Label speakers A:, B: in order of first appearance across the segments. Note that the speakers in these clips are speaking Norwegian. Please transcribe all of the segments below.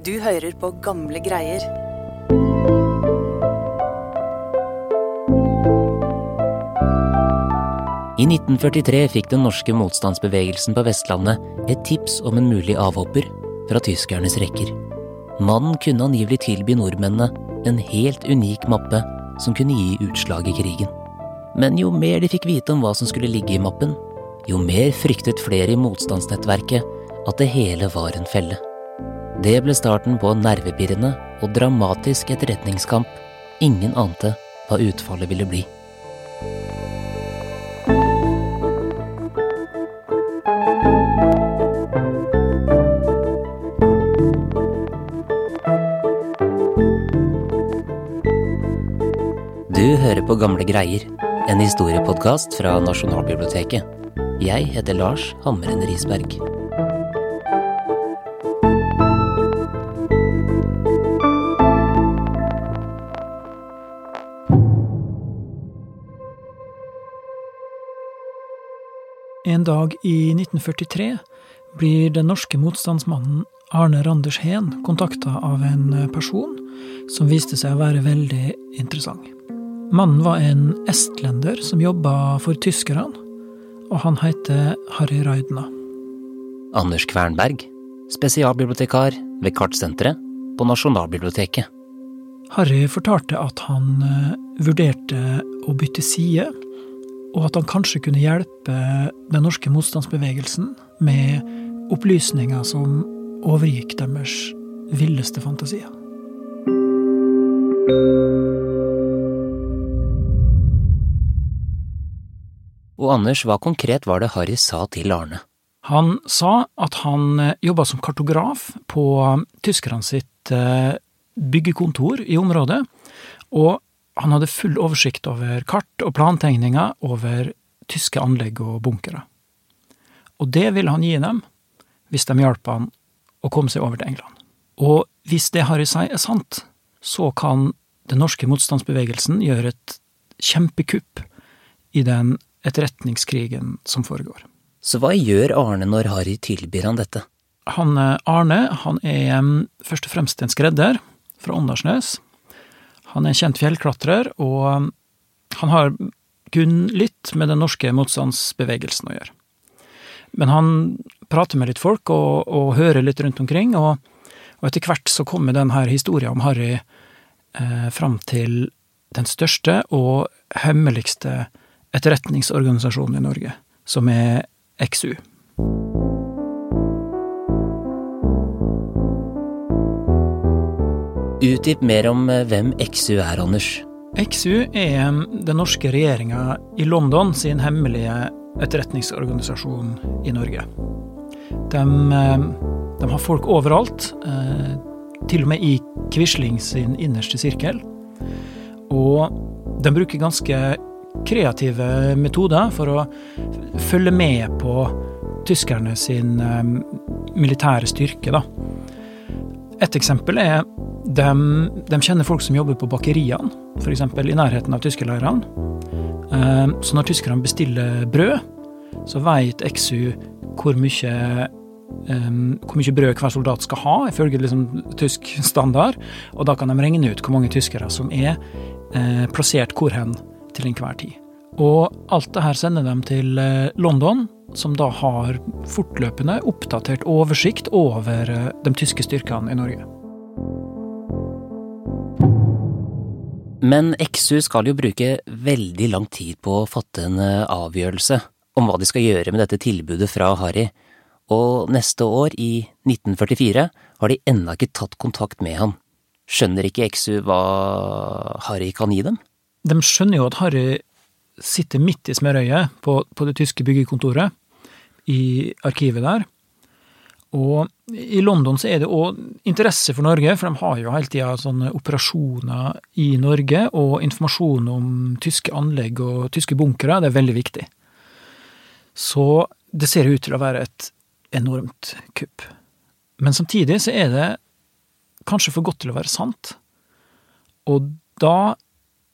A: Du hører på gamle greier.
B: I 1943 fikk den norske motstandsbevegelsen på Vestlandet et tips om en mulig avhopper fra tyskernes rekker. Mannen kunne angivelig tilby nordmennene en helt unik mappe som kunne gi utslag i krigen. Men jo mer de fikk vite om hva som skulle ligge i mappen, jo mer fryktet flere i motstandsnettverket at det hele var en felle. Det ble starten på en nervepirrende og dramatisk etterretningskamp ingen ante hva utfallet ville bli. Du hører på Gamle greier, en historiepodkast fra Nasjonalbiblioteket. Jeg heter Lars Hammeren Risberg.
C: En dag i 1943 blir den norske motstandsmannen Arne Randers Heen kontakta av en person som viste seg å være veldig interessant. Mannen var en estlender som jobba for tyskerne, og han heter Harry Raidna.
B: Anders Kvernberg, spesialbibliotekar ved Kartsenteret på Nasjonalbiblioteket.
C: Harry fortalte at han eh, vurderte å bytte side, og at han kanskje kunne hjelpe den norske motstandsbevegelsen med opplysninger som overgikk deres villeste fantasier.
B: Og Anders, hva konkret var det Harry sa til Arne?
C: Han sa at han jobba som kartograf på tyskerne sitt eh, byggekontor i området, og han hadde full oversikt over kart og plantegninger over tyske anlegg og bunkere. Og det ville han gi dem hvis de hjalp han å komme seg over til England. Og hvis det Harry sier er sant, så kan den norske motstandsbevegelsen gjøre et kjempekupp i den etterretningskrigen som foregår.
B: Så hva gjør Arne når Harry tilbyr han dette?
C: Han Arne han er um, først og fremst en skredder fra Åndalsnes. Han er en kjent fjellklatrer, og um, han har kun litt med den norske motstandsbevegelsen å gjøre. Men han prater med litt folk og, og hører litt rundt omkring, og, og etter hvert så kommer denne historien om Harry eh, fram til den største og hemmeligste etterretningsorganisasjonen i Norge, som er XU.
B: Utdyp mer om eh, hvem XU er, Anders.
C: XU er um, den norske regjeringa i London sin hemmelige etterretningsorganisasjon i Norge. De, um, de har folk overalt, eh, til og med i Quisling sin innerste sirkel. Og de bruker ganske kreative metoder for å følge med på tyskerne sin um, militære styrke, da. Et eksempel er de, de kjenner folk som jobber på bakeriene, f.eks. i nærheten av tyskerleirene. Så når tyskerne bestiller brød, så veit XU hvor mye, hvor mye brød hver soldat skal ha, ifølge liksom tysk standard. Og da kan de regne ut hvor mange tyskere som er plassert hvor hen til enhver tid. Og alt det her sender de til London, som da har fortløpende oppdatert oversikt over de tyske styrkene i Norge.
B: Men XU skal jo bruke veldig lang tid på å fatte en avgjørelse om hva de skal gjøre med dette tilbudet fra Harry, og neste år, i 1944, har de ennå ikke tatt kontakt med han. Skjønner ikke XU hva Harry kan gi dem?
C: De skjønner jo at Harry sitter midt i smørøyet på, på det tyske byggekontoret, i arkivet der. Og i London så er det òg interesse for Norge, for de har jo hele tida sånne operasjoner i Norge, og informasjon om tyske anlegg og tyske bunkere, det er veldig viktig. Så det ser ut til å være et enormt kupp. Men samtidig så er det kanskje for godt til å være sant, og da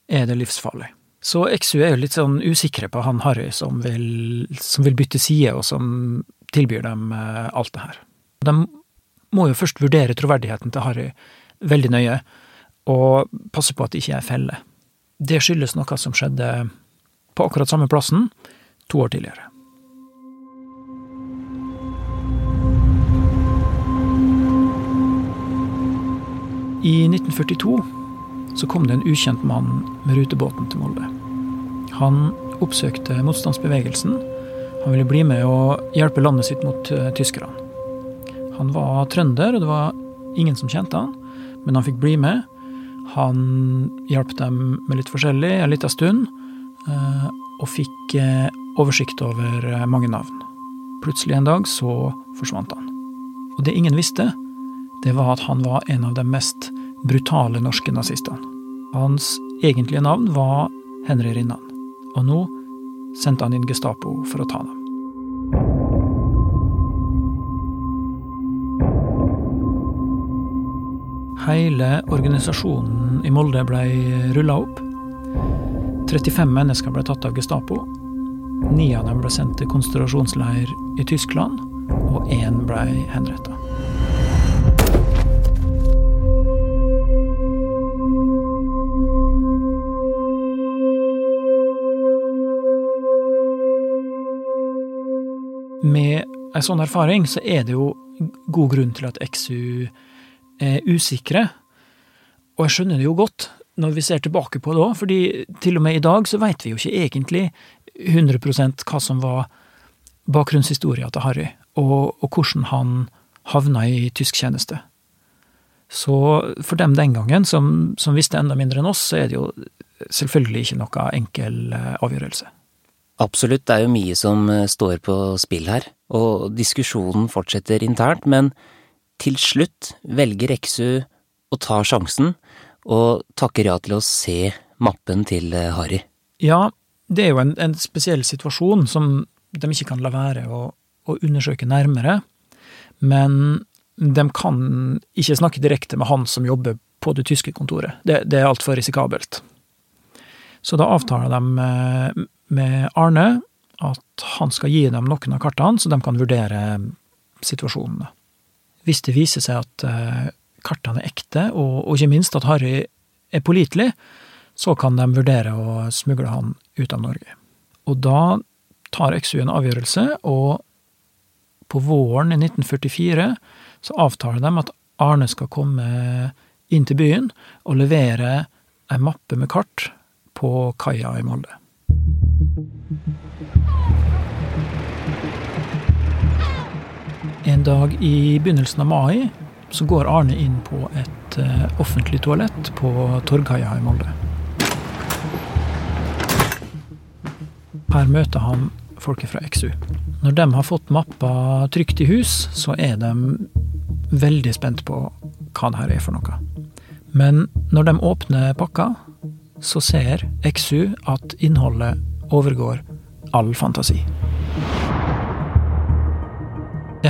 C: er det livsfarlig. Så XU er jo litt sånn usikre på han Harry som vil, som vil bytte side, og som tilbyr dem alt det her. De må jo først vurdere troverdigheten til Harry veldig nøye, og passe på at det ikke er felle. Det skyldes noe som skjedde på akkurat samme plassen to år tidligere. I 1942 så kom det en ukjent mann med rutebåten til Molde. Han oppsøkte motstandsbevegelsen. Han ville bli med og hjelpe landet sitt mot uh, tyskerne. Han var trønder, og det var ingen som kjente han, men han fikk bli med. Han hjalp dem med litt forskjellig en liten stund, uh, og fikk uh, oversikt over mange navn. Plutselig en dag så forsvant han. Og det ingen visste, det var at han var en av de mest brutale norske nazistene. Hans egentlige navn var Henry Rinnan, og nå sendte han inn Gestapo for å ta dem. Hele organisasjonen i Molde ble rulla opp. 35 mennesker ble tatt av Gestapo. Ni av dem ble sendt til konsentrasjonsleir i Tyskland, og én ble henretta. Med ei sånn erfaring så er det jo god grunn til at XU er usikre. Og jeg skjønner det jo godt når vi ser tilbake på det òg, fordi til og med i dag så veit vi jo ikke egentlig 100% hva som var bakgrunnshistoria til Harry, og, og hvordan han havna i tysk tjeneste. Så for dem den gangen, som, som visste enda mindre enn oss, så er det jo selvfølgelig ikke noe enkel eh, avgjørelse.
B: Absolutt, det er jo mye som eh, står på spill her, og diskusjonen fortsetter internt, men til slutt velger Eksu å ta sjansen, og takker ja til å se mappen til eh, Harry.
C: Ja, det er jo en, en spesiell situasjon som de ikke kan la være å, å undersøke nærmere, men de kan ikke snakke direkte med han som jobber på det tyske kontoret. Det, det er altfor risikabelt. Så da avtaler de eh, med Arne at han skal gi dem noen av kartene, så de kan vurdere situasjonene. Hvis det viser seg at eh, kartene er ekte, og, og ikke minst at Harry er pålitelig, så kan de vurdere å smugle han ut av Norge. Og da tar XU en avgjørelse, og på våren i 1944 så avtaler de at Arne skal komme inn til byen og levere ei mappe med kart på kaia i Molde. En dag i begynnelsen av mai så går Arne inn på et uh, offentlig toalett på Torghaia i Molde. Her møter han folket fra XU. Når de har fått mappa trygt i hus, så er de veldig spent på hva det her er for noe. Men når de åpner pakka, så ser XU at innholdet overgår all fantasi.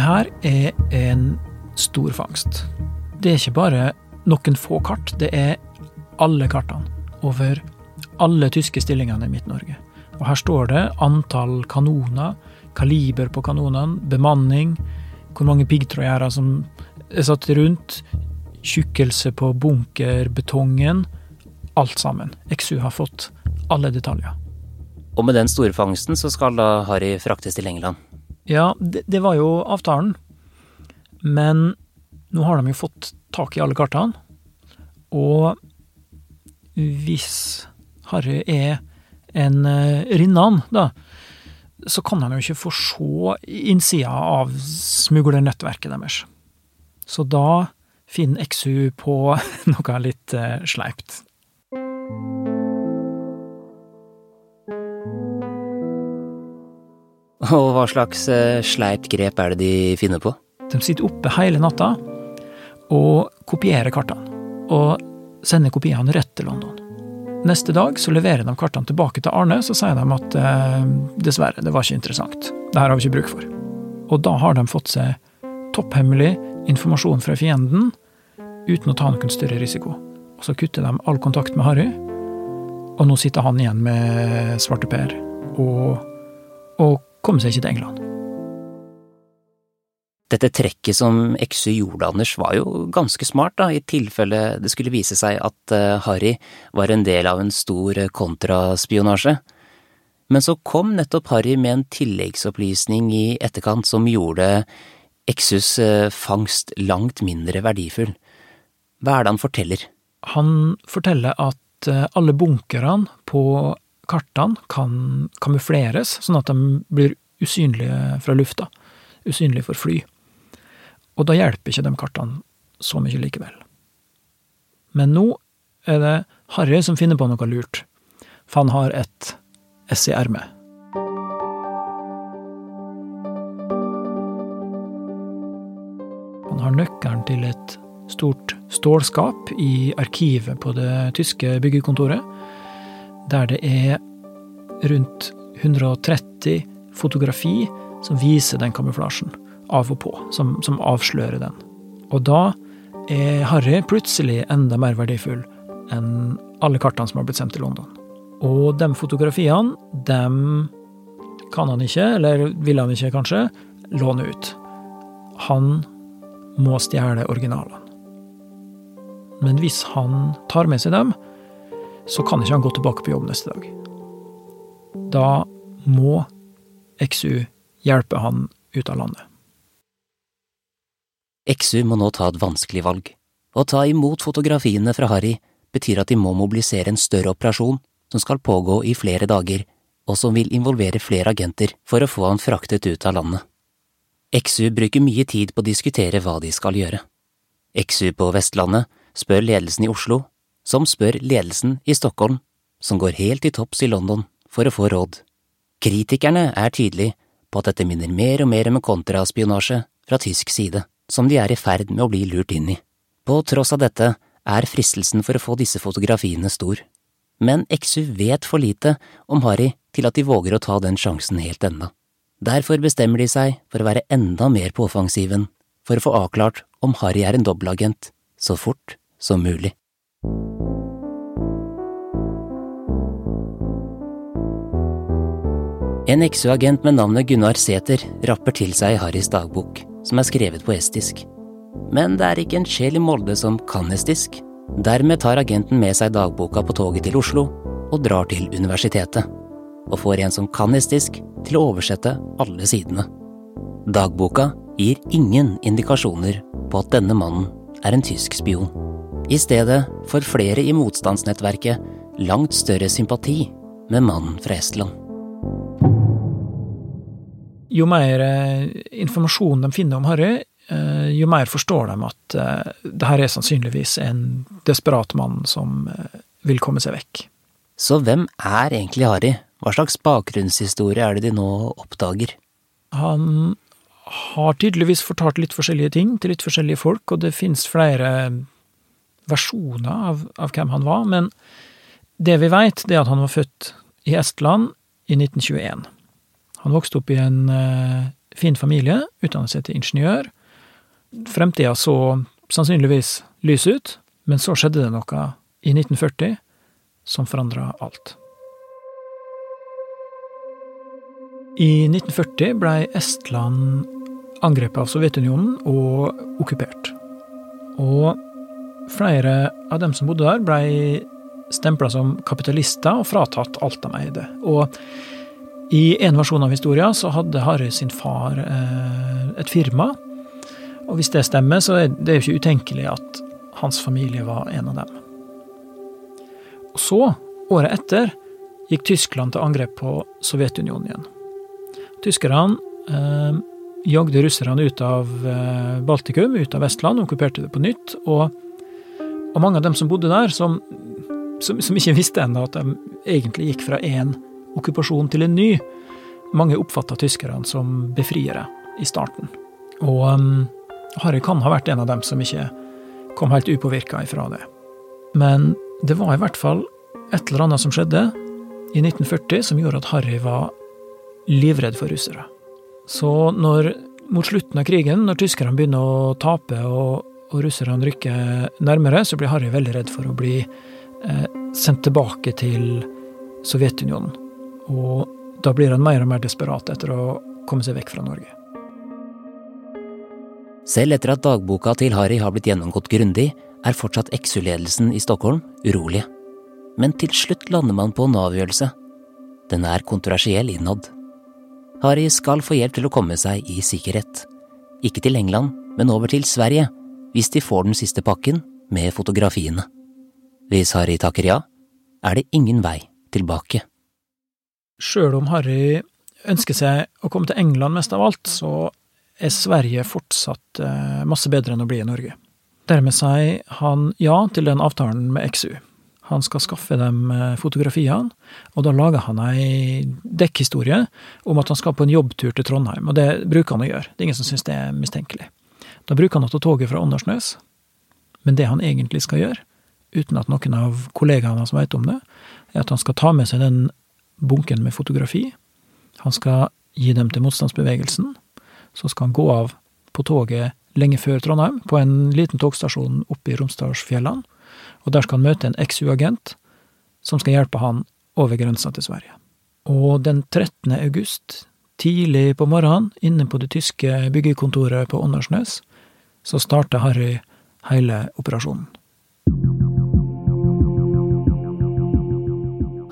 C: Her er en stor fangst. Det er ikke bare noen få kart, det er alle kartene over alle tyske stillingene i Midt-Norge. Og her står det antall kanoner, kaliber på kanonene, bemanning, hvor mange piggtrådgjerder som er satt rundt, tjukkelse på bunkerbetongen, alt sammen. XU har fått alle detaljer.
B: Og med den store fangsten så skal da Harry fraktes til England?
C: Ja, det, det, var jo avtalen. Men nå har de jo fått tak i alle kartene. Og hvis Harry er en uh, rinnan, da, så kan de jo ikke få se innsida av smuglernettverket deres. Så da finner XU på noe litt uh, sleipt.
B: Og hva slags eh, sleipt grep er det de finner på?
C: De sitter oppe hele natta og kopierer kartene. Og sender kopiene rett til London. Neste dag så leverer de kartene tilbake til Arne, så sier de at eh, dessverre, det var ikke interessant. Det her har vi ikke bruk for. Og da har de fått seg topphemmelig informasjon fra fienden uten å ta noen større risiko. Og så kutter de all kontakt med Harry, og nå sitter han igjen med svarteper og, og kom seg ikke til England.
B: Dette trekket som XY gjorde, Anders, var jo ganske smart, da, i tilfelle det skulle vise seg at uh, Harry var en del av en stor uh, kontraspionasje. Men så kom nettopp Harry med en tilleggsopplysning i etterkant som gjorde XYs uh, fangst langt mindre verdifull. Hva er det han forteller?
C: Han forteller at alle bunkerne på kartene kan kamufleres, sånn at de blir usynlige fra lufta. Usynlige for fly. Og da hjelper ikke de kartene så mye likevel. Men nå er det Harry som finner på noe lurt, for han har et ess i ermet. Han har nøkkelen til et stort stålskap i arkivet på det tyske byggekontoret, der det er rundt 130 fotografi som viser den kamuflasjen av og på, som, som avslører den. Og da er Harry plutselig enda mer verdifull enn alle kartene som har blitt sendt til London. Og de fotografiene, dem kan han ikke, eller vil han ikke kanskje, låne ut. Han må stjele originalene. Men hvis han tar med seg dem, så kan ikke han gå tilbake på jobb neste dag. Da må XU hjelpe han ut av landet.
B: XU må nå ta et vanskelig valg. Å ta imot fotografiene fra Harry betyr at de må mobilisere en større operasjon som skal pågå i flere dager, og som vil involvere flere agenter for å få han fraktet ut av landet. XU bruker mye tid på å diskutere hva de skal gjøre. XU på Vestlandet spør ledelsen i Oslo, som spør ledelsen i Stockholm, som går helt til topps i London for å få råd. Kritikerne er tydelige på at dette minner mer og mer om kontraspionasje fra tysk side som de er i ferd med å bli lurt inn i. På tross av dette er fristelsen for å få disse fotografiene stor, men XU vet for lite om Harry til at de våger å ta den sjansen helt ennå. Derfor bestemmer de seg for å være enda mer på offensiven, for å få avklart om Harry er en dobbeltagent så fort som mulig. En XU-agent med navnet Gunnar Sæther rapper til seg i Harrys dagbok som er skrevet på estisk. Men det er ikke en sjel i Molde som kan estisk. Dermed tar agenten med seg dagboka på toget til Oslo og drar til universitetet, og får en som kan estisk, til å oversette alle sidene. Dagboka gir ingen indikasjoner på at denne mannen er en tysk spion. I stedet får flere i motstandsnettverket langt større sympati med mannen fra Estland
C: jo mer eh, informasjon de finner om Harry, eh, jo mer forstår de at eh, det her er sannsynligvis en desperat mann som vil komme seg vekk.
B: Så hvem er egentlig Harry? Hva slags bakgrunnshistorie er det de nå oppdager?
C: Han har tydeligvis fortalt litt forskjellige ting til litt forskjellige folk, og det finnes flere versjoner av, av hvem han var, men det vi veit, er at han var født i Estland i 1921. Han vokste opp i en uh, fin familie, utdannet seg til ingeniør. Fremtida så sannsynligvis lys ut, men så skjedde det noe i 1940 som forandra alt. I 1940 blei Estland angrepet av Sovjetunionen og okkupert. Og flere av dem som bodde der, blei stempla som kapitalister og fratatt alt de eide. Og i en versjon av historia så hadde Harry sin far eh, et firma. Og hvis det stemmer, så er det jo ikke utenkelig at hans familie var en av dem. Og så, året etter, gikk Tyskland til angrep på Sovjetunionen igjen. Tyskerne eh, jagde russerne ut av eh, Baltikum, ut av Vestland, okkuperte det på nytt. Og, og mange av dem som bodde der, som, som, som ikke visste ennå at de egentlig gikk fra én okkupasjon til en ny. Mange oppfatta tyskerne som befriere i starten. Og um, Harry kan ha vært en av dem som ikke kom helt upåvirka ifra det. Men det var i hvert fall et eller annet som skjedde i 1940 som gjorde at Harry var livredd for russere. Så når, mot slutten av krigen, når tyskerne begynner å tape og, og russerne rykker nærmere, så blir Harry veldig redd for å bli eh, sendt tilbake til Sovjetunionen. Og da blir han mer og mer desperat etter å komme seg vekk fra Norge.
B: Selv etter at dagboka til Harry har blitt gjennomgått grundig, er fortsatt XU-ledelsen i Stockholm urolige. Men til slutt lander man på en avgjørelse. Den er kontroversiell innad. Harry skal få hjelp til å komme seg i sikkerhet. Ikke til England, men over til Sverige, hvis de får den siste pakken med fotografiene. Hvis Harry takker ja, er det ingen vei tilbake.
C: Sjøl om Harry ønsker seg å komme til England mest av alt, så er Sverige fortsatt eh, masse bedre enn å bli i Norge. Dermed sier han ja til den avtalen med XU. Han skal skaffe dem eh, fotografiene, og da lager han ei dekkhistorie om at han skal på en jobbtur til Trondheim, og det bruker han å gjøre. Det er ingen som syns det er mistenkelig. Da bruker han å ta toget fra Åndalsnes, men det han egentlig skal gjøre, uten at noen av kollegaene hans veit om det, er at han skal ta med seg den bunken med fotografi. Han skal gi dem til motstandsbevegelsen. Så skal han gå av på toget lenge før Trondheim, på en liten togstasjon oppe i Romsdalsfjellene. Og der skal han møte en XU-agent som skal hjelpe han over grensa til Sverige. Og den 13. august, tidlig på morgenen, inne på det tyske byggekontoret på Åndalsnes, så starter Harry hele operasjonen.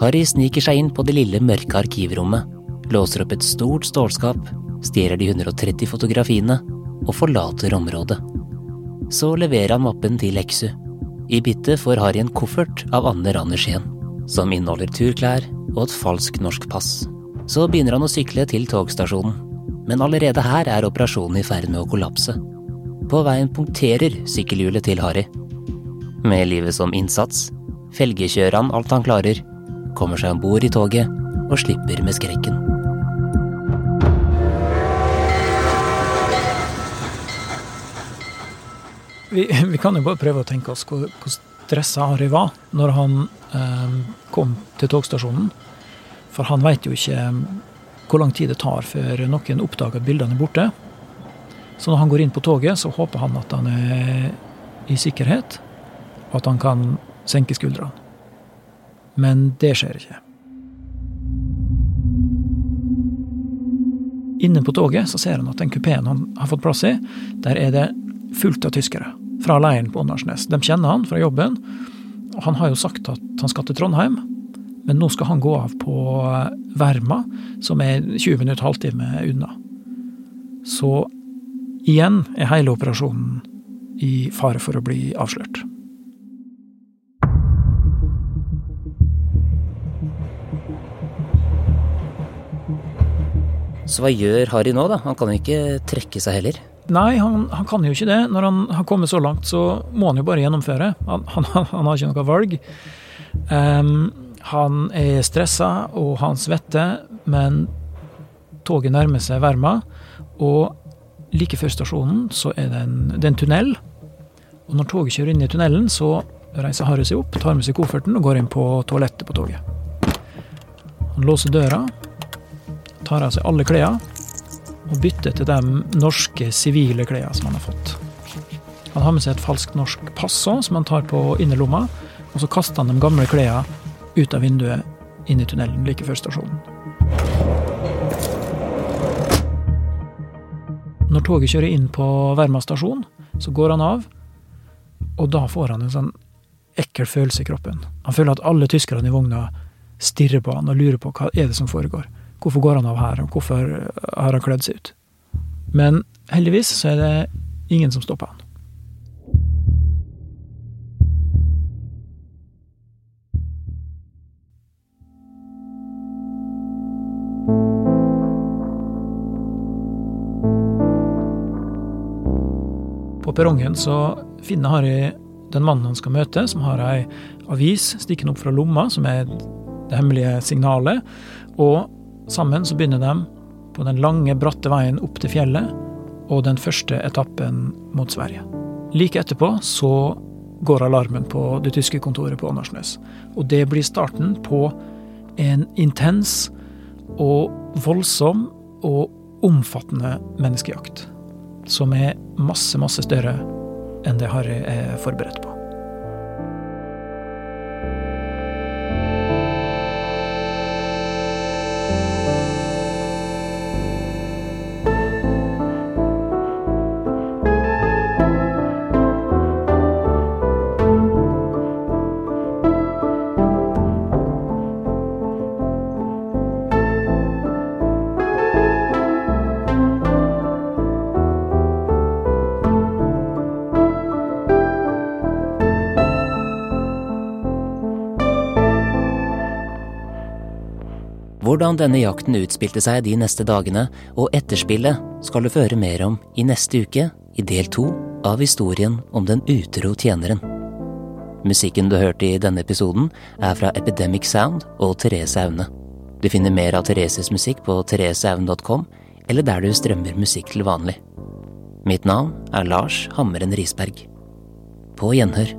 B: Harry sniker seg inn på det lille, mørke arkivrommet, låser opp et stort stålskap, stjeler de 130 fotografiene og forlater området. Så leverer han mappen til Leksu. I bytte får Harry en koffert av Anne Randerskien, som inneholder turklær og et falskt norsk pass. Så begynner han å sykle til togstasjonen, men allerede her er operasjonen i ferd med å kollapse. På veien punkterer sykkelhjulet til Harry. Med livet som innsats felgekjører han alt han klarer kommer seg om bord i toget og slipper med skrekken.
C: Vi, vi, kan jo bare prøve å tenke oss hvor, hvor stressa Harry var når han eh, kom til togstasjonen. For han veit jo ikke eh, hvor lang tid det tar før noen oppdager at bildene er borte. Så når han går inn på toget, så håper han at han er i sikkerhet, og at han kan senke skuldrene. Men det skjer ikke. Inne på toget så ser han at den kupeen han har fått plass i, der er det fullt av tyskere. Fra leiren på Åndalsnes. De kjenner han fra jobben. og Han har jo sagt at han skal til Trondheim, men nå skal han gå av på Verma, som er 20 minutter, halvtime unna. Så igjen er hele operasjonen i fare for å bli avslørt.
B: Så hva gjør Harry nå, da? Han kan jo ikke trekke seg heller.
C: Nei, han, han, kan jo ikke det. Når han har kommet så langt, så må han jo bare gjennomføre. Han, han, han har ikke noe valg. Um, han er stressa, og han svetter, men toget nærmer seg Verma. Og like før stasjonen så er det en, det er en tunnel. Og når toget kjører inn i tunnelen, så reiser Harry seg opp, tar med seg kofferten og går inn på toalettet på toget. Han låser døra, tar av seg alle klærne og bytter til de norske sivile klærne som han har fått. Han har med seg et falskt norsk pass også, som han tar på innerlomma, og så kaster han de gamle klærne ut av vinduet inn i tunnelen like før stasjonen. Når toget kjører inn på Verma stasjon, så går han av, og da får han en sånn ekkel følelse i kroppen. Han føler at alle tyskerne i vogna stirrer på han og lurer på hva er det som foregår. Hvorfor går han av her, og hvorfor har han kledd seg ut? Men heldigvis så er det ingen som stopper han. På perrongen så finner Harry den mannen han skal møte, som har ei avis stikkende opp fra lomma, som er det hemmelige signalet, og Sammen så begynner de på den lange, bratte veien opp til fjellet og den første etappen mot Sverige. Like etterpå så går alarmen på det tyske kontoret på Åndalsnes. Og det blir starten på en intens og voldsom og omfattende menneskejakt. Som er masse, masse større enn det Harry er forberedt på.
B: Hvordan denne jakten utspilte seg de neste dagene, og etterspillet, skal du få høre mer om i neste uke, i del to av historien om den utro tjeneren. Musikken du hørte i denne episoden, er fra Epidemic Sound og Therese Aune. Du finner mer av Thereses musikk på thereseaune.com, eller der du strømmer musikk til vanlig. Mitt navn er Lars Hammeren Risberg. På gjenhør.